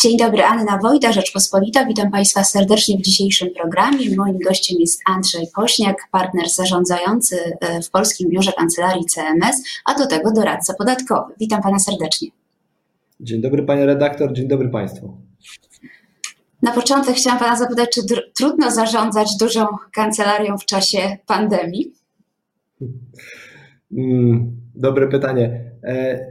Dzień dobry, Anna Wojda, Rzeczpospolita. Witam Państwa serdecznie w dzisiejszym programie. Moim gościem jest Andrzej Pośniak, partner zarządzający e, w Polskim Biurze Kancelarii CMS, a do tego doradca podatkowy. Witam Pana serdecznie. Dzień dobry Panie redaktor, dzień dobry Państwu. Na początek chciałam Pana zapytać, czy trudno zarządzać dużą kancelarią w czasie pandemii? Mm, dobre pytanie. E,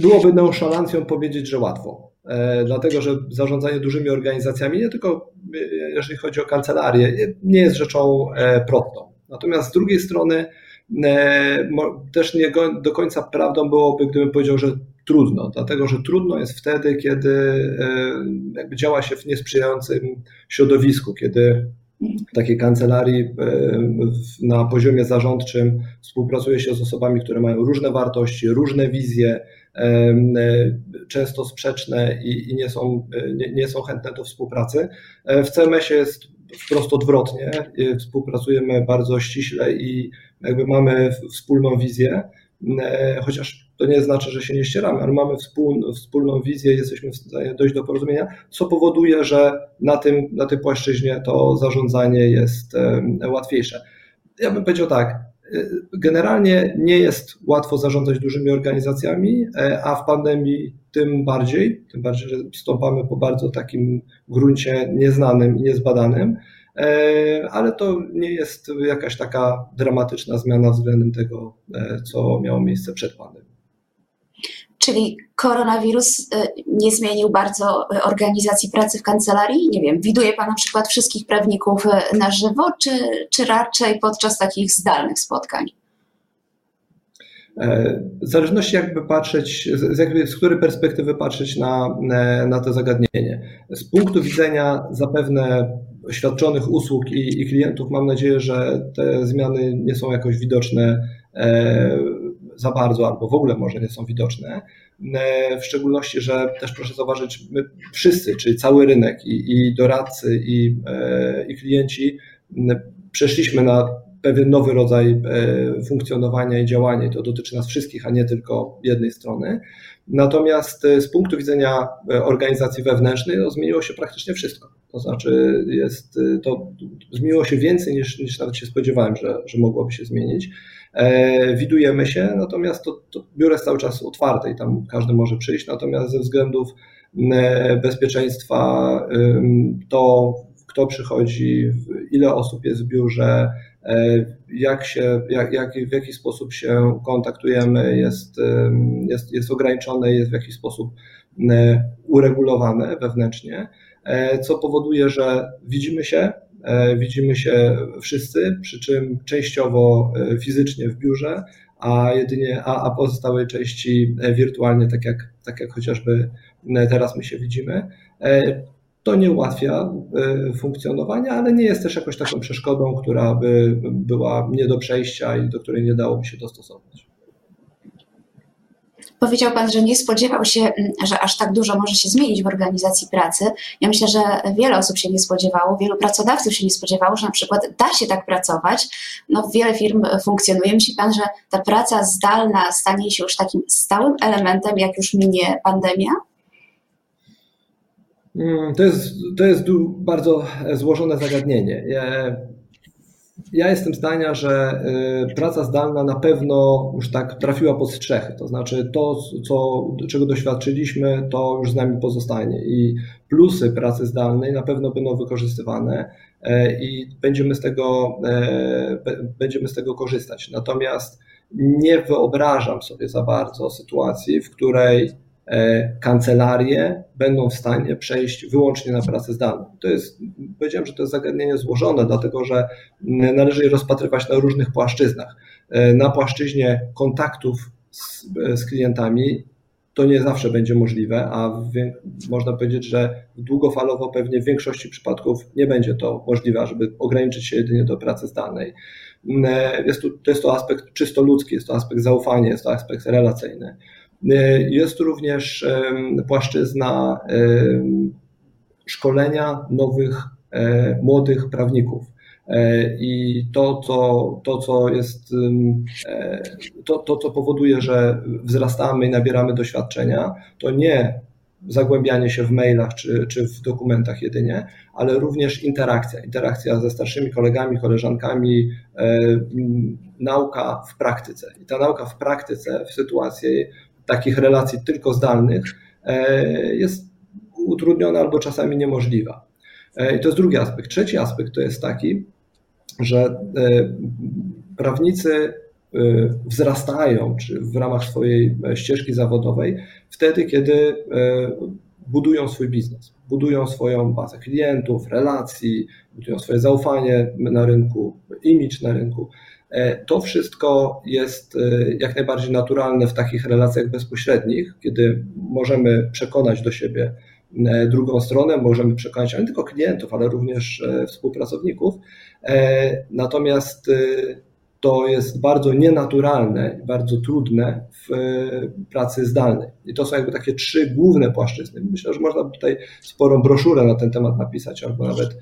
byłoby nonszalancją powiedzieć, że łatwo. E, dlatego, że zarządzanie dużymi organizacjami, nie tylko e, jeżeli chodzi o kancelarię, nie jest rzeczą prostą. Natomiast z drugiej strony też nie do końca prawdą byłoby, gdybym powiedział, że trudno, dlatego że trudno jest wtedy, kiedy działa się w niesprzyjającym środowisku, kiedy w takiej kancelarii e, na poziomie zarządczym współpracuje się z osobami, które mają różne wartości, różne wizje, e, często sprzeczne i, i nie, są, nie, nie, są chętne do współpracy. E, w CMS-ie jest wprost odwrotnie. Współpracujemy bardzo ściśle i jakby mamy wspólną wizję, chociaż to nie znaczy, że się nie ścieramy, ale mamy wspólną, wspólną wizję, jesteśmy w stanie dojść do porozumienia, co powoduje, że na, tym, na tej płaszczyźnie to zarządzanie jest łatwiejsze. Ja bym powiedział tak, generalnie nie jest łatwo zarządzać dużymi organizacjami, e, a w pandemii tym bardziej, tym bardziej, że stąpamy po bardzo takim gruncie nieznanym i niezbadanym. E, ale to nie jest jakaś taka dramatyczna zmiana względem tego, e, co miało miejsce przed pandemią. Czyli koronawirus y, nie zmienił bardzo y, organizacji pracy w kancelarii? Nie wiem, widuje Pan na przykład wszystkich prawników y, na żywo, czy, czy raczej podczas takich zdalnych spotkań? E, w zależności jakby patrzeć, z, jakby, z której perspektywy patrzeć na, na to zagadnienie. Z punktu widzenia zapewne świadczonych usług i, i klientów mam nadzieję, że te zmiany nie są jakoś widoczne e, za bardzo albo w ogóle może nie są widoczne. E, w szczególności, że też proszę zauważyć, my wszyscy, czyli cały rynek i, i doradcy i, e, i klienci przeszliśmy na pewien nowy rodzaj e, funkcjonowania i działania i to dotyczy nas wszystkich, a nie tylko jednej strony. Natomiast z punktu widzenia organizacji wewnętrznej no, zmieniło się praktycznie wszystko. To znaczy jest, to zmieniło się więcej niż, niż nawet się spodziewałem, że, że mogłoby się zmienić. E, widujemy się, natomiast to, to biuro jest cały czas otwarte i tam każdy może przyjść, natomiast ze względów e, bezpieczeństwa to kto przychodzi, ile osób jest w biurze, e, jak się, jak, jak, w jaki sposób się kontaktujemy, jest, jest, jest ograniczone, jest w jakiś sposób uregulowane wewnętrznie, co powoduje, że widzimy się, widzimy się wszyscy, przy czym częściowo e, fizycznie w biurze, a jedynie, a, a pozostałe części e, wirtualnie, tak jak, tak jak chociażby teraz my się widzimy. To nie ułatwia funkcjonowania, ale nie jest też jakoś taką przeszkodą, która by była nie do przejścia i do której nie dałoby się dostosować. Powiedział Pan, że nie spodziewał się, mm, że aż tak dużo może się zmienić w organizacji pracy. Ja myślę, że wiele osób się nie spodziewało, wielu pracodawców się nie spodziewało, że na przykład da się tak pracować. No, wiele firm funkcjonuje. Myśli Pan, że ta praca zdalna stanie się już takim stałym elementem, jak już minie pandemia? Mm, to jest, to jest bardzo złożone zagadnienie. Ja jestem zdania, że y, praca zdalna na pewno już tak trafiła pod strzechy. To znaczy to, co, czego doświadczyliśmy, to już z nami pozostanie. I plusy pracy zdalnej na pewno będą wykorzystywane e, i będziemy z tego, e, będziemy z tego korzystać. Natomiast nie wyobrażam sobie za bardzo sytuacji, w której kancelarie będą w stanie przejść wyłącznie na pracę zdalną. To jest, powiedziałem, że to jest zagadnienie złożone, dlatego że należy je rozpatrywać na różnych płaszczyznach. E, na płaszczyźnie kontaktów z, z klientami to nie zawsze będzie możliwe, a można powiedzieć, że długofalowo pewnie w większości przypadków nie będzie to możliwe, żeby ograniczyć się jedynie do pracy zdalnej. E, jest to, to jest to aspekt czysto ludzki, jest to aspekt zaufania, jest to aspekt relacyjny. E, jest również płaszczyzna szkolenia nowych, e, młodych prawników. E, I to, co, to, co jest, to, to, co powoduje, że wzrastamy i nabieramy doświadczenia, to nie zagłębianie się w mailach czy, czy w dokumentach jedynie, ale również interakcja. Interakcja ze starszymi kolegami, koleżankami, nauka w praktyce. I ta nauka w praktyce w sytuacji takich relacji tylko zdalnych jest utrudniona albo czasami niemożliwa. I to jest drugi aspekt. Trzeci aspekt to jest taki, że prawnicy Y, wzrastają, czy w ramach swojej e, ścieżki zawodowej, wtedy, kiedy e, budują swój biznes, budują swoją bazę klientów, relacji, budują swoje zaufanie na rynku, image na rynku. E, to wszystko jest jak najbardziej naturalne w takich relacjach bezpośrednich, kiedy możemy przekonać do siebie drugą stronę, możemy przekonać nie tylko klientów, ale również współpracowników. Natomiast to jest bardzo nienaturalne bardzo trudne w e, pracy zdalnej. I to są jakby takie trzy główne płaszczyzny. Myślę, że można tutaj sporą broszurę na ten temat napisać, albo nawet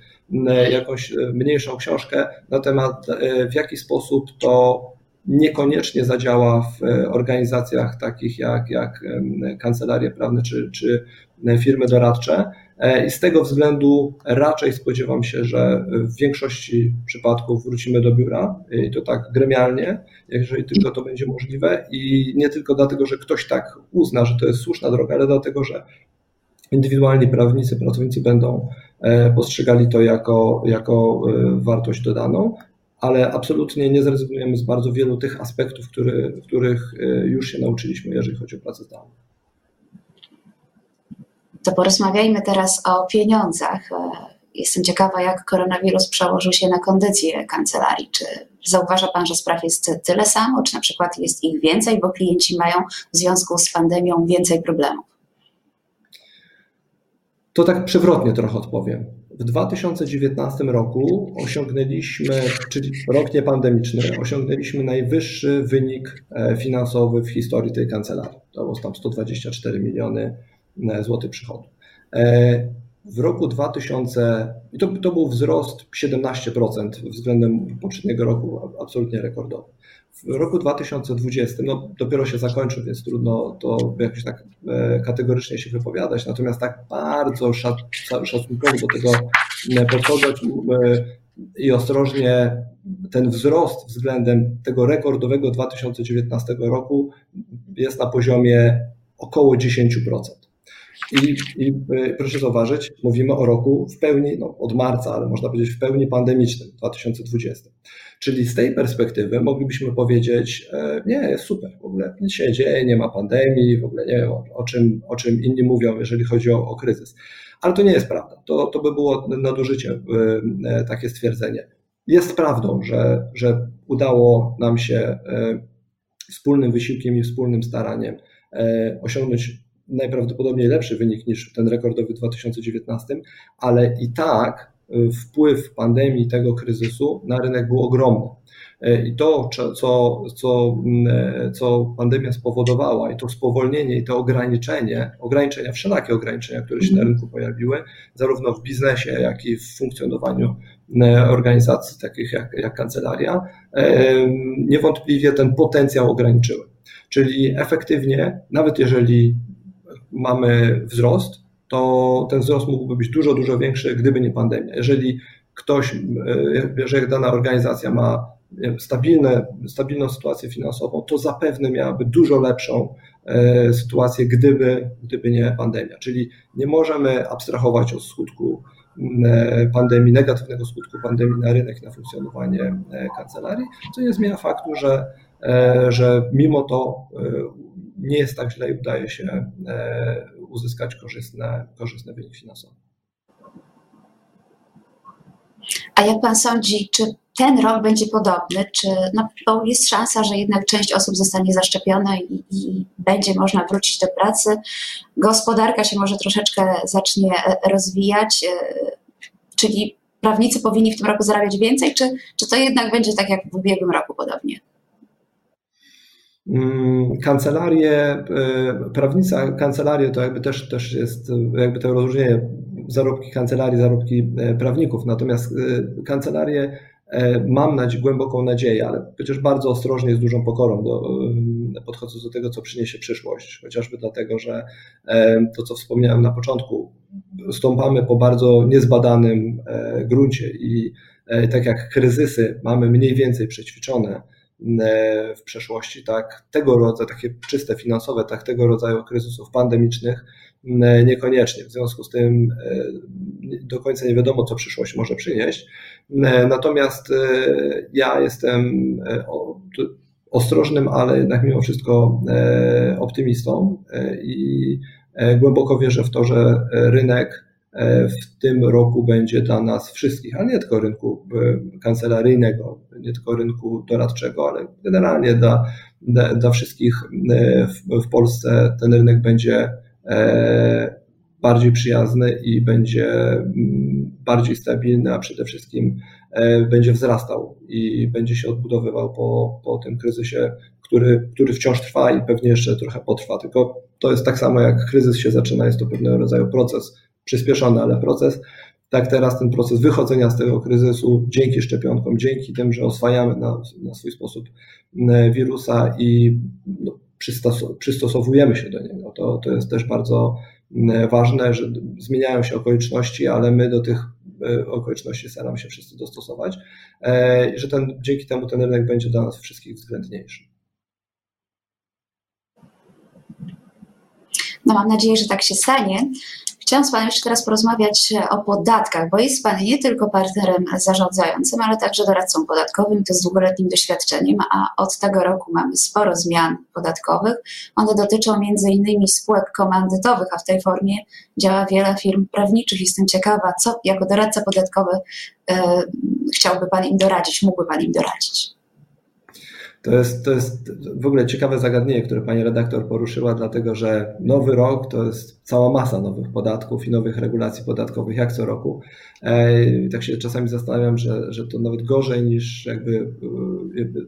jakąś e, mniejszą książkę na temat, e, w jaki sposób to niekoniecznie zadziała w organizacjach takich jak, jak kancelarie prawne czy, czy firmy doradcze, E, I z tego względu raczej spodziewam się, że w większości przypadków wrócimy do biura i to tak gremialnie, jeżeli tylko to będzie możliwe. I nie tylko dlatego, że ktoś tak uzna, że to jest słuszna droga, ale dlatego, że indywidualni prawnicy, pracownicy będą e, postrzegali to jako, jako e, wartość dodaną, ale absolutnie nie zrezygnujemy z bardzo wielu tych aspektów, który, których już się nauczyliśmy, jeżeli chodzi o pracę zdalną to porozmawiajmy teraz o pieniądzach. E, jestem ciekawa, jak koronawirus przełożył się na kondycję kancelarii. Czy zauważa Pan, że spraw jest tyle samo, czy na przykład jest ich więcej, bo klienci mają w związku z pandemią więcej problemów? To tak przewrotnie trochę odpowiem. W 2019 roku osiągnęliśmy, czyli rok niepandemiczny, osiągnęliśmy najwyższy wynik e, finansowy w historii tej kancelarii. To było tam 124 miliony złotych przychodu. E, w roku 2000, i to, to był wzrost 17% względem poprzedniego roku, absolutnie rekordowy. W roku 2020, no dopiero się zakończył, więc trudno to jakoś tak e, kategorycznie się wypowiadać, natomiast tak bardzo szacunkowo do tego e, podchodzić i ostrożnie ten wzrost względem tego rekordowego 2019 roku jest na poziomie około 10%. I, I, y, proszę zauważyć, mówimy o roku w pełni, no, od marca, ale można powiedzieć w pełni pandemicznym, 2020. Czyli z tej perspektywy moglibyśmy powiedzieć, e, nie, jest super, w ogóle nic się dzieje, nie ma pandemii, w ogóle nie wiem o, czym, o czym inni mówią, jeżeli chodzi o, o kryzys. Ale to nie jest prawda. To, to by było nadużycie, e, takie stwierdzenie. Jest prawdą, że, że udało nam się e, wspólnym wysiłkiem i wspólnym staraniem osiągnąć najprawdopodobniej lepszy wynik niż ten rekordowy w 2019, ale i tak y, wpływ pandemii, tego kryzysu na rynek był ogromny. Y, I to, co, co, mm, co pandemia spowodowała, i to spowolnienie, i to ograniczenie, ograniczenia, wszelakie ograniczenia, które się na rynku pojawiły, zarówno w biznesie, jak i w funkcjonowaniu organizacji takich jak, jak kancelaria, niewątpliwie ten potencjał ograniczyły. Czyli efektywnie, nawet jeżeli mamy wzrost, to ten wzrost mógłby być dużo, dużo większy, gdyby nie pandemia. Jeżeli ktoś, e, jeżeli dana organizacja ma stabilne, stabilną sytuację finansową, to zapewne miałaby dużo lepszą e, sytuację, gdyby, gdyby nie pandemia. Czyli nie możemy abstrahować od skutku e, pandemii, negatywnego skutku pandemii na rynek, na funkcjonowanie kancelarii, co nie zmienia faktu, że, że mimo to nie jest tak źle i udaje się e, uzyskać korzystne, korzystne wyniki finansowe. A jak Pan sądzi, czy ten rok będzie podobny, czy no, bo jest szansa, że jednak część osób zostanie zaszczepiona i, i, będzie można wrócić do pracy, gospodarka się może troszeczkę zacznie e, rozwijać, e, czyli prawnicy powinni w tym roku zarabiać więcej, czy, czy to jednak będzie tak jak w ubiegłym roku podobnie? Mm, kancelarie, e, prawnica, kancelarie to jakby też, też jest jakby to rozróżnienie zarobki kancelarii, zarobki e, prawników. Natomiast e, kancelarie mam nadzieję, głęboką nadzieję, ale przecież bardzo ostrożnie, z dużą pokorą do, podchodząc do tego, co przyniesie przyszłość, chociażby dlatego, że to, co wspomniałem na początku, stąpamy po bardzo niezbadanym gruncie i tak jak kryzysy mamy mniej więcej przećwiczone, w przeszłości, tak, tego rodzaju, takie czyste finansowe, tak, tego rodzaju kryzysów pandemicznych e, niekoniecznie. W związku z tym e, do końca nie wiadomo, co przyszłość może przynieść. Natomiast ja jestem ostrożnym, ale jednak mimo wszystko optymistą i głęboko wierzę w to, że rynek E, w tym roku będzie dla nas wszystkich, ale nie tylko rynku e, kancelaryjnego, nie tylko rynku doradczego, ale generalnie dla, dla, dla wszystkich e, w, w Polsce ten rynek będzie bardziej przyjazny i będzie mm, bardziej stabilny, a przede wszystkim będzie wzrastał i będzie się odbudowywał po, po tym kryzysie, który, który wciąż trwa i pewnie jeszcze trochę potrwa. Tylko to jest tak samo jak kryzys się zaczyna, jest to pewnego rodzaju proces przyspieszony, ale proces. Tak teraz ten proces wychodzenia z tego kryzysu dzięki szczepionkom, dzięki tym, że oswajamy na, na swój sposób e, wirusa i no, przystosowujemy się do niego. To, to jest też bardzo e, ważne, że zmieniają się okoliczności, ale my do tych e, okoliczności staramy się wszyscy dostosować, że ten, dzięki temu ten rynek będzie dla nas wszystkich względniejszy. No mam nadzieję, że tak się stanie. Chciałam z Panem jeszcze teraz porozmawiać o podatkach, bo jest Pan nie tylko partnerem zarządzającym, ale także doradcą podatkowym, to z długoletnim doświadczeniem, a od tego roku mamy sporo zmian podatkowych. One dotyczą innymi spółek komandytowych, a w tej formie działa wiele firm prawniczych. Jestem ciekawa, co jako doradca podatkowy e, chciałby Pan im doradzić, mógłby Pan im doradzić. To jest, to jest w ogóle ciekawe zagadnienie, które pani redaktor poruszyła, dlatego że nowy rok to jest cała masa nowych podatków i nowych regulacji podatkowych, jak co roku. I tak się czasami zastanawiam, że, że to nawet gorzej niż jakby,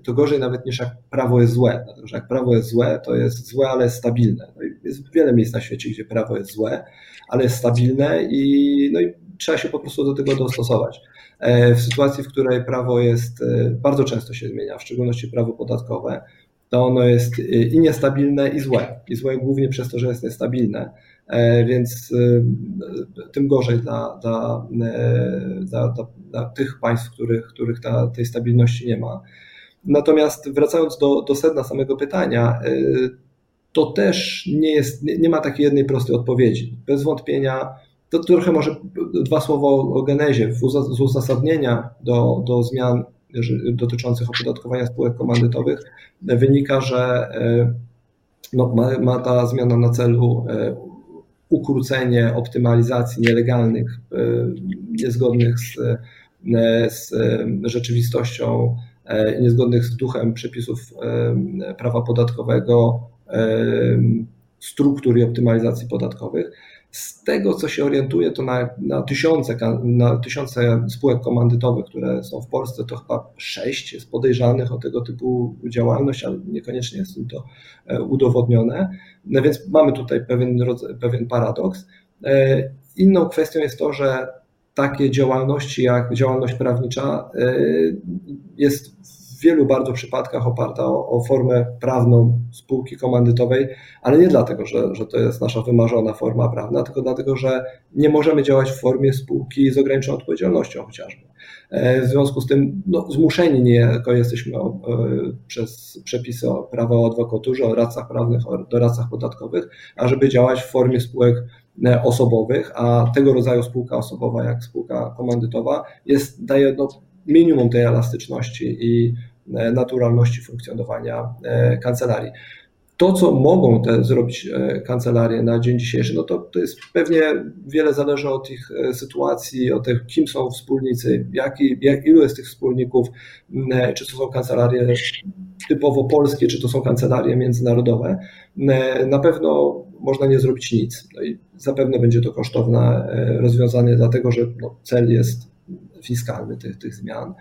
to gorzej nawet niż jak prawo jest złe, dlatego że jak prawo jest złe, to jest złe, ale jest stabilne. No jest wiele miejsc na świecie, gdzie prawo jest złe, ale jest stabilne i, no i trzeba się po prostu do tego dostosować. E, w sytuacji, w której prawo jest, e, bardzo często się zmienia, w szczególności prawo podatkowe, to ono jest e, i niestabilne, i złe. I złe głównie przez to, że jest niestabilne, więc tym gorzej dla, dla, dla, dla, tych państw, których, których ta, tej stabilności nie ma. Natomiast wracając do, do sedna samego pytania, to też nie, jest, nie, nie ma takiej jednej prostej odpowiedzi. Bez wątpienia to trochę może dwa słowa o genezie. Z uzasadnienia do, do zmian dotyczących opodatkowania spółek komandytowych wynika, że e, no, ma, ma ta zmiana na celu e, ukrócenie optymalizacji nielegalnych, e, niezgodnych z, z rzeczywistością, niezgodnych z duchem przepisów prawa podatkowego struktur i optymalizacji podatkowych. Z tego, co się orientuję, to na, na, tysiące, na tysiące spółek komandytowych, które są w Polsce, to chyba sześć jest podejrzanych o tego typu działalność, ale niekoniecznie jest im to e, udowodnione. No więc mamy tutaj pewien, pewien paradoks. E, inną kwestią jest to, że takie działalności jak działalność prawnicza e, jest wielu bardzo przypadkach oparta o, o, formę prawną spółki komandytowej, ale nie dlatego, że, że to jest nasza wymarzona forma prawna, tylko dlatego, że nie możemy działać w formie spółki z ograniczoną odpowiedzialnością chociażby. E, w związku z tym no, zmuszeni niejako jesteśmy e, przez przepisy prawa o adwokaturze, o radcach prawnych, o doradcach podatkowych, ażeby działać w formie spółek e, osobowych, a tego rodzaju spółka osobowa jak spółka komandytowa jest, daje no, minimum tej elastyczności i naturalności funkcjonowania e, kancelarii. To, co mogą te zrobić e, kancelarie na dzień dzisiejszy, no to, to jest pewnie wiele zależy od ich sytuacji, od tego, kim są wspólnicy, jaki, jak, ilu jest tych wspólników, czy to są kancelarie typowo polskie, czy to są kancelarie międzynarodowe. Na pewno można nie zrobić nic. No i zapewne będzie to kosztowne rozwiązanie, dlatego że no, cel jest fiskalny tych, tych zmian.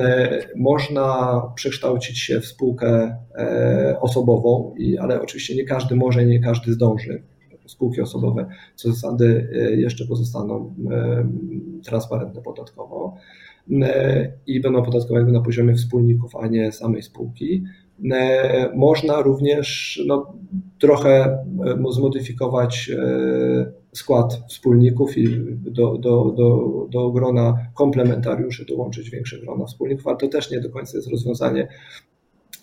E, można przekształcić się w spółkę e, osobową, ale oczywiście nie każdy może i nie każdy zdąży. Spółki osobowe co zasady e, jeszcze pozostaną transparentne podatkowo i będą podatkowane na poziomie wspólników, a nie samej spółki. można również no, trochę zmodyfikować skład wspólników i do, do, do, do grona komplementariuszy dołączyć większe grona wspólników, ale to też nie do końca jest rozwiązanie,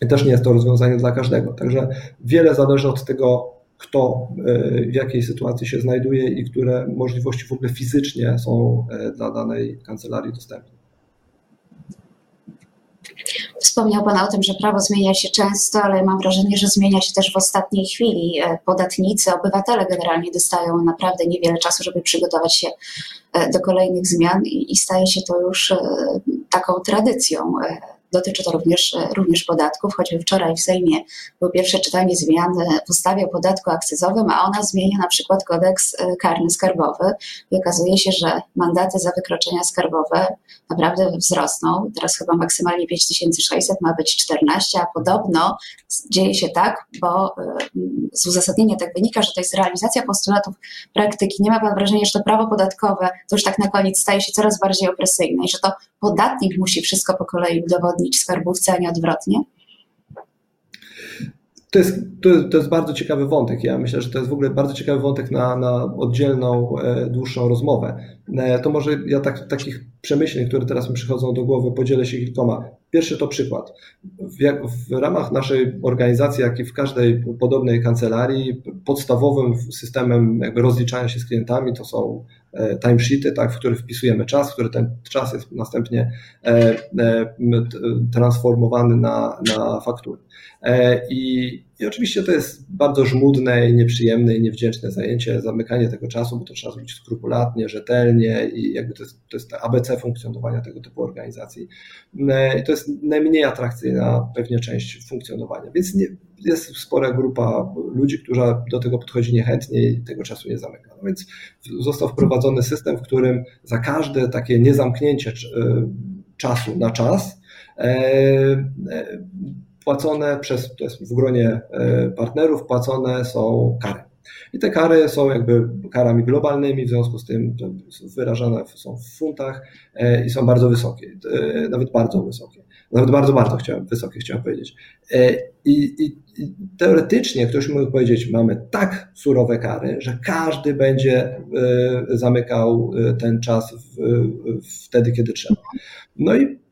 też nie jest to rozwiązanie dla każdego. Także wiele zależy od tego, kto e, w jakiej sytuacji się znajduje i które możliwości w ogóle fizycznie są e, dla danej kancelarii dostępne. Wspomniał Pan o tym, że prawo zmienia się często, ale mam wrażenie, że zmienia się też w ostatniej chwili. E, podatnicy, obywatele generalnie dostają naprawdę niewiele czasu, żeby przygotować się do kolejnych zmian i staje się to już taką tradycją Dotyczy to również, e, również podatków, choćby wczoraj w Sejmie było pierwsze czytanie zmiany w ustawie o podatku akcyzowym, a ona zmienia na przykład kodeks e, karny skarbowy i okazuje się, że mandaty za wykroczenia skarbowe naprawdę wzrosną. Teraz chyba maksymalnie 5600 ma być 14, a podobno dzieje się tak, bo e, z uzasadnienia tak wynika, że to jest realizacja postulatów praktyki. Nie ma pan wrażenia, że to prawo podatkowe to już tak na koniec staje się coraz bardziej opresyjne i że to podatnik musi wszystko po kolei udowodnić skarbówce, a nie odwrotnie? To jest, to, jest bardzo ciekawy wątek. Ja myślę, że to jest w ogóle bardzo ciekawy wątek na, na oddzielną, e, dłuższą rozmowę. E, to może ja tak, takich przemyśleń, które teraz mi przychodzą do głowy, podzielę się kilkoma. Pierwszy to przykład. W, w ramach naszej organizacji, jak i w każdej podobnej kancelarii, podstawowym systemem rozliczania się z klientami to są timesheety, tak, w których wpisujemy czas, który ten czas jest następnie e, e, transformowany na, na faktury. I, I oczywiście to jest bardzo żmudne i nieprzyjemne i niewdzięczne zajęcie, zamykanie tego czasu, bo to trzeba zrobić skrupulatnie, rzetelnie i jakby to jest, to jest ABC funkcjonowania tego typu organizacji. I to jest najmniej atrakcyjna pewnie część funkcjonowania, więc nie, jest spora grupa ludzi, która do tego podchodzi niechętnie i tego czasu nie zamyka. No więc został wprowadzony system, w którym za każde takie niezamknięcie e, czasu na czas e, e, płacone przez, to jest w gronie partnerów, płacone są kary. I te kary są jakby karami globalnymi, w związku z tym wyrażane są w funtach i są bardzo wysokie, nawet bardzo wysokie. Nawet bardzo, bardzo chciałem, wysokie chciałem powiedzieć. E, I, i, I, teoretycznie ktoś mógł powiedzieć, mamy tak surowe kary, że każdy będzie e, zamykał e, ten czas wtedy, kiedy trzeba. No i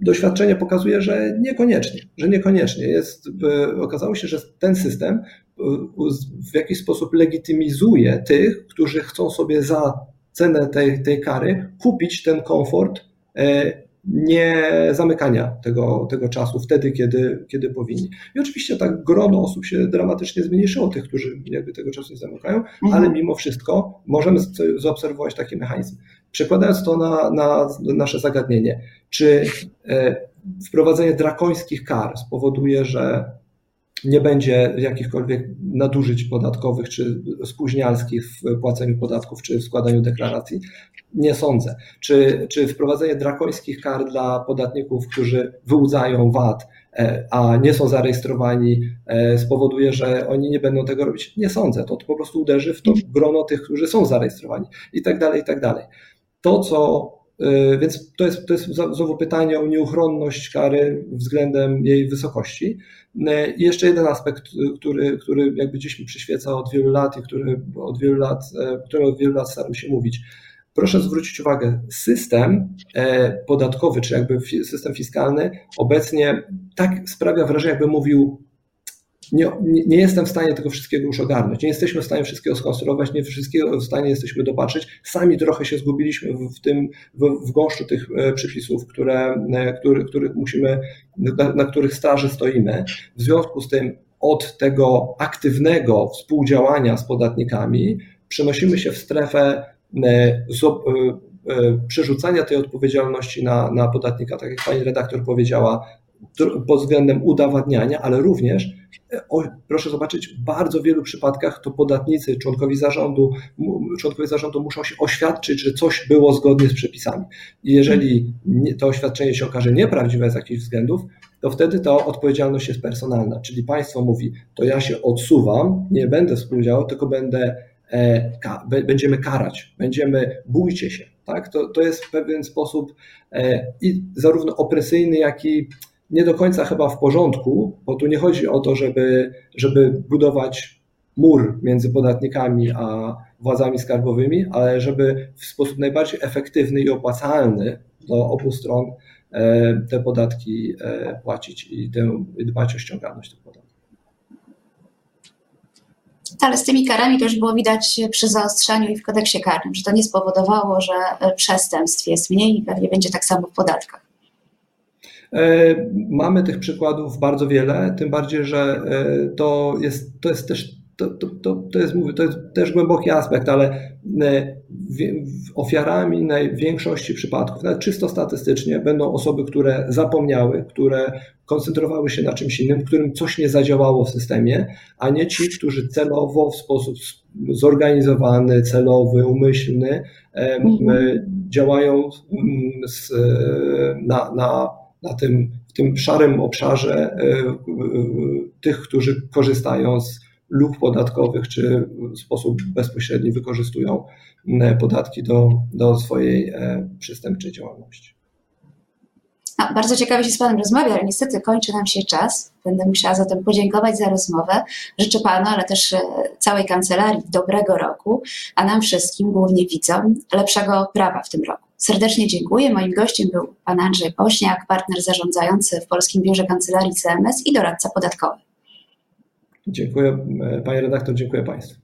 doświadczenie pokazuje, że niekoniecznie, że niekoniecznie. Jest, okazało się, że ten system w jakiś sposób legitymizuje tych, którzy chcą sobie za cenę tej, tej kary kupić ten komfort nie zamykania tego, tego czasu wtedy, kiedy, kiedy powinni. I oczywiście tak grono osób się dramatycznie zmniejszyło, tych, którzy jakby tego czasu nie zamykają, mhm. ale mimo wszystko możemy zaobserwować taki mechanizm. Przekładając to na, na nasze zagadnienie, czy e, wprowadzenie drakońskich kar spowoduje, że nie będzie jakichkolwiek nadużyć podatkowych czy spóźnialskich w płaceniu podatków czy w składaniu deklaracji? Nie sądzę. Czy, czy wprowadzenie drakońskich kar dla podatników, którzy wyłudzają VAT, e, a nie są zarejestrowani, e, spowoduje, że oni nie będą tego robić? Nie sądzę. To, to po prostu uderzy w to grono tych, którzy są zarejestrowani i tak dalej, i tak dalej. To, co e, więc to jest, to jest znowu pytanie o nieuchronność kary względem jej wysokości. I jeszcze jeden aspekt, który, który jakby gdzieś mi przyświeca od wielu lat i który od wielu lat, który od wielu lat staram się mówić proszę zwrócić uwagę, system e, podatkowy, czy jakby system fiskalny obecnie tak sprawia wrażenie, jakby mówił, nie, nie, jestem w stanie tego wszystkiego już ogarnąć, nie jesteśmy w stanie wszystkiego skonstruować, nie wszystkiego w stanie jesteśmy dopatrzyć. Sami trochę się zgubiliśmy w tym, w, w gąszczu tych e, przepisów, które, e, który, których musimy, na, na których straży stoimy. W związku z tym od tego aktywnego współdziałania z podatnikami przenosimy się w strefę przerzucania tej odpowiedzialności na, na podatnika, tak jak pani redaktor powiedziała, pod względem udowadniania, ale również, o, proszę zobaczyć, w bardzo wielu przypadkach to podatnicy, członkowie zarządu, członkowie zarządu muszą się oświadczyć, że coś było zgodnie z przepisami. Jeżeli to oświadczenie się okaże nieprawdziwe z jakichś względów, to wtedy ta odpowiedzialność jest personalna, czyli państwo mówi, to ja się odsuwam, nie będę współdziałał, tylko będę E, będziemy karać, będziemy, bójcie się. Tak? To, to jest w pewien sposób e, i zarówno opresyjny, jak i nie do końca chyba w porządku, bo tu nie chodzi o to, żeby, żeby budować mur między podatnikami a władzami skarbowymi, ale żeby w sposób najbardziej efektywny i opłacalny dla obu stron e, te podatki e, płacić i dbać o ściągalność tych podatków. Ale z tymi karami to już było widać przy zaostrzaniu i w kodeksie karnym, że to nie spowodowało, że przestępstw jest mniej i pewnie będzie tak samo w podatkach. E, mamy tych przykładów bardzo wiele, tym bardziej, że to jest, to jest też to, to, to, to, jest, mówię, to jest też głęboki aspekt, ale e, ofiarami największości przypadków, nawet czysto statystycznie, będą osoby, które zapomniały, które koncentrowały się na czymś innym, którym coś nie zadziałało w systemie, a nie ci, którzy celowo, w sposób zorganizowany, celowy, umyślny mhm. E, działają z, na, na, na tym, w tym szarym obszarze e, tych, którzy korzystają z luk podatkowych, czy w sposób bezpośredni wykorzystują e, podatki do, do swojej e, przestępczej działalności. No, bardzo ciekawie się z Panem rozmawia, ale niestety kończy nam się czas. Będę musiała zatem podziękować za rozmowę. Życzę Panu, ale też e, całej kancelarii dobrego roku, a nam wszystkim, głównie widzom, lepszego prawa w tym roku. Serdecznie dziękuję. Moim gościem był Pan Andrzej Pośniak, partner zarządzający w Polskim Biurze Kancelarii CMS i doradca podatkowy. Dziękuję, e, panie redaktor, dziękuję państwu.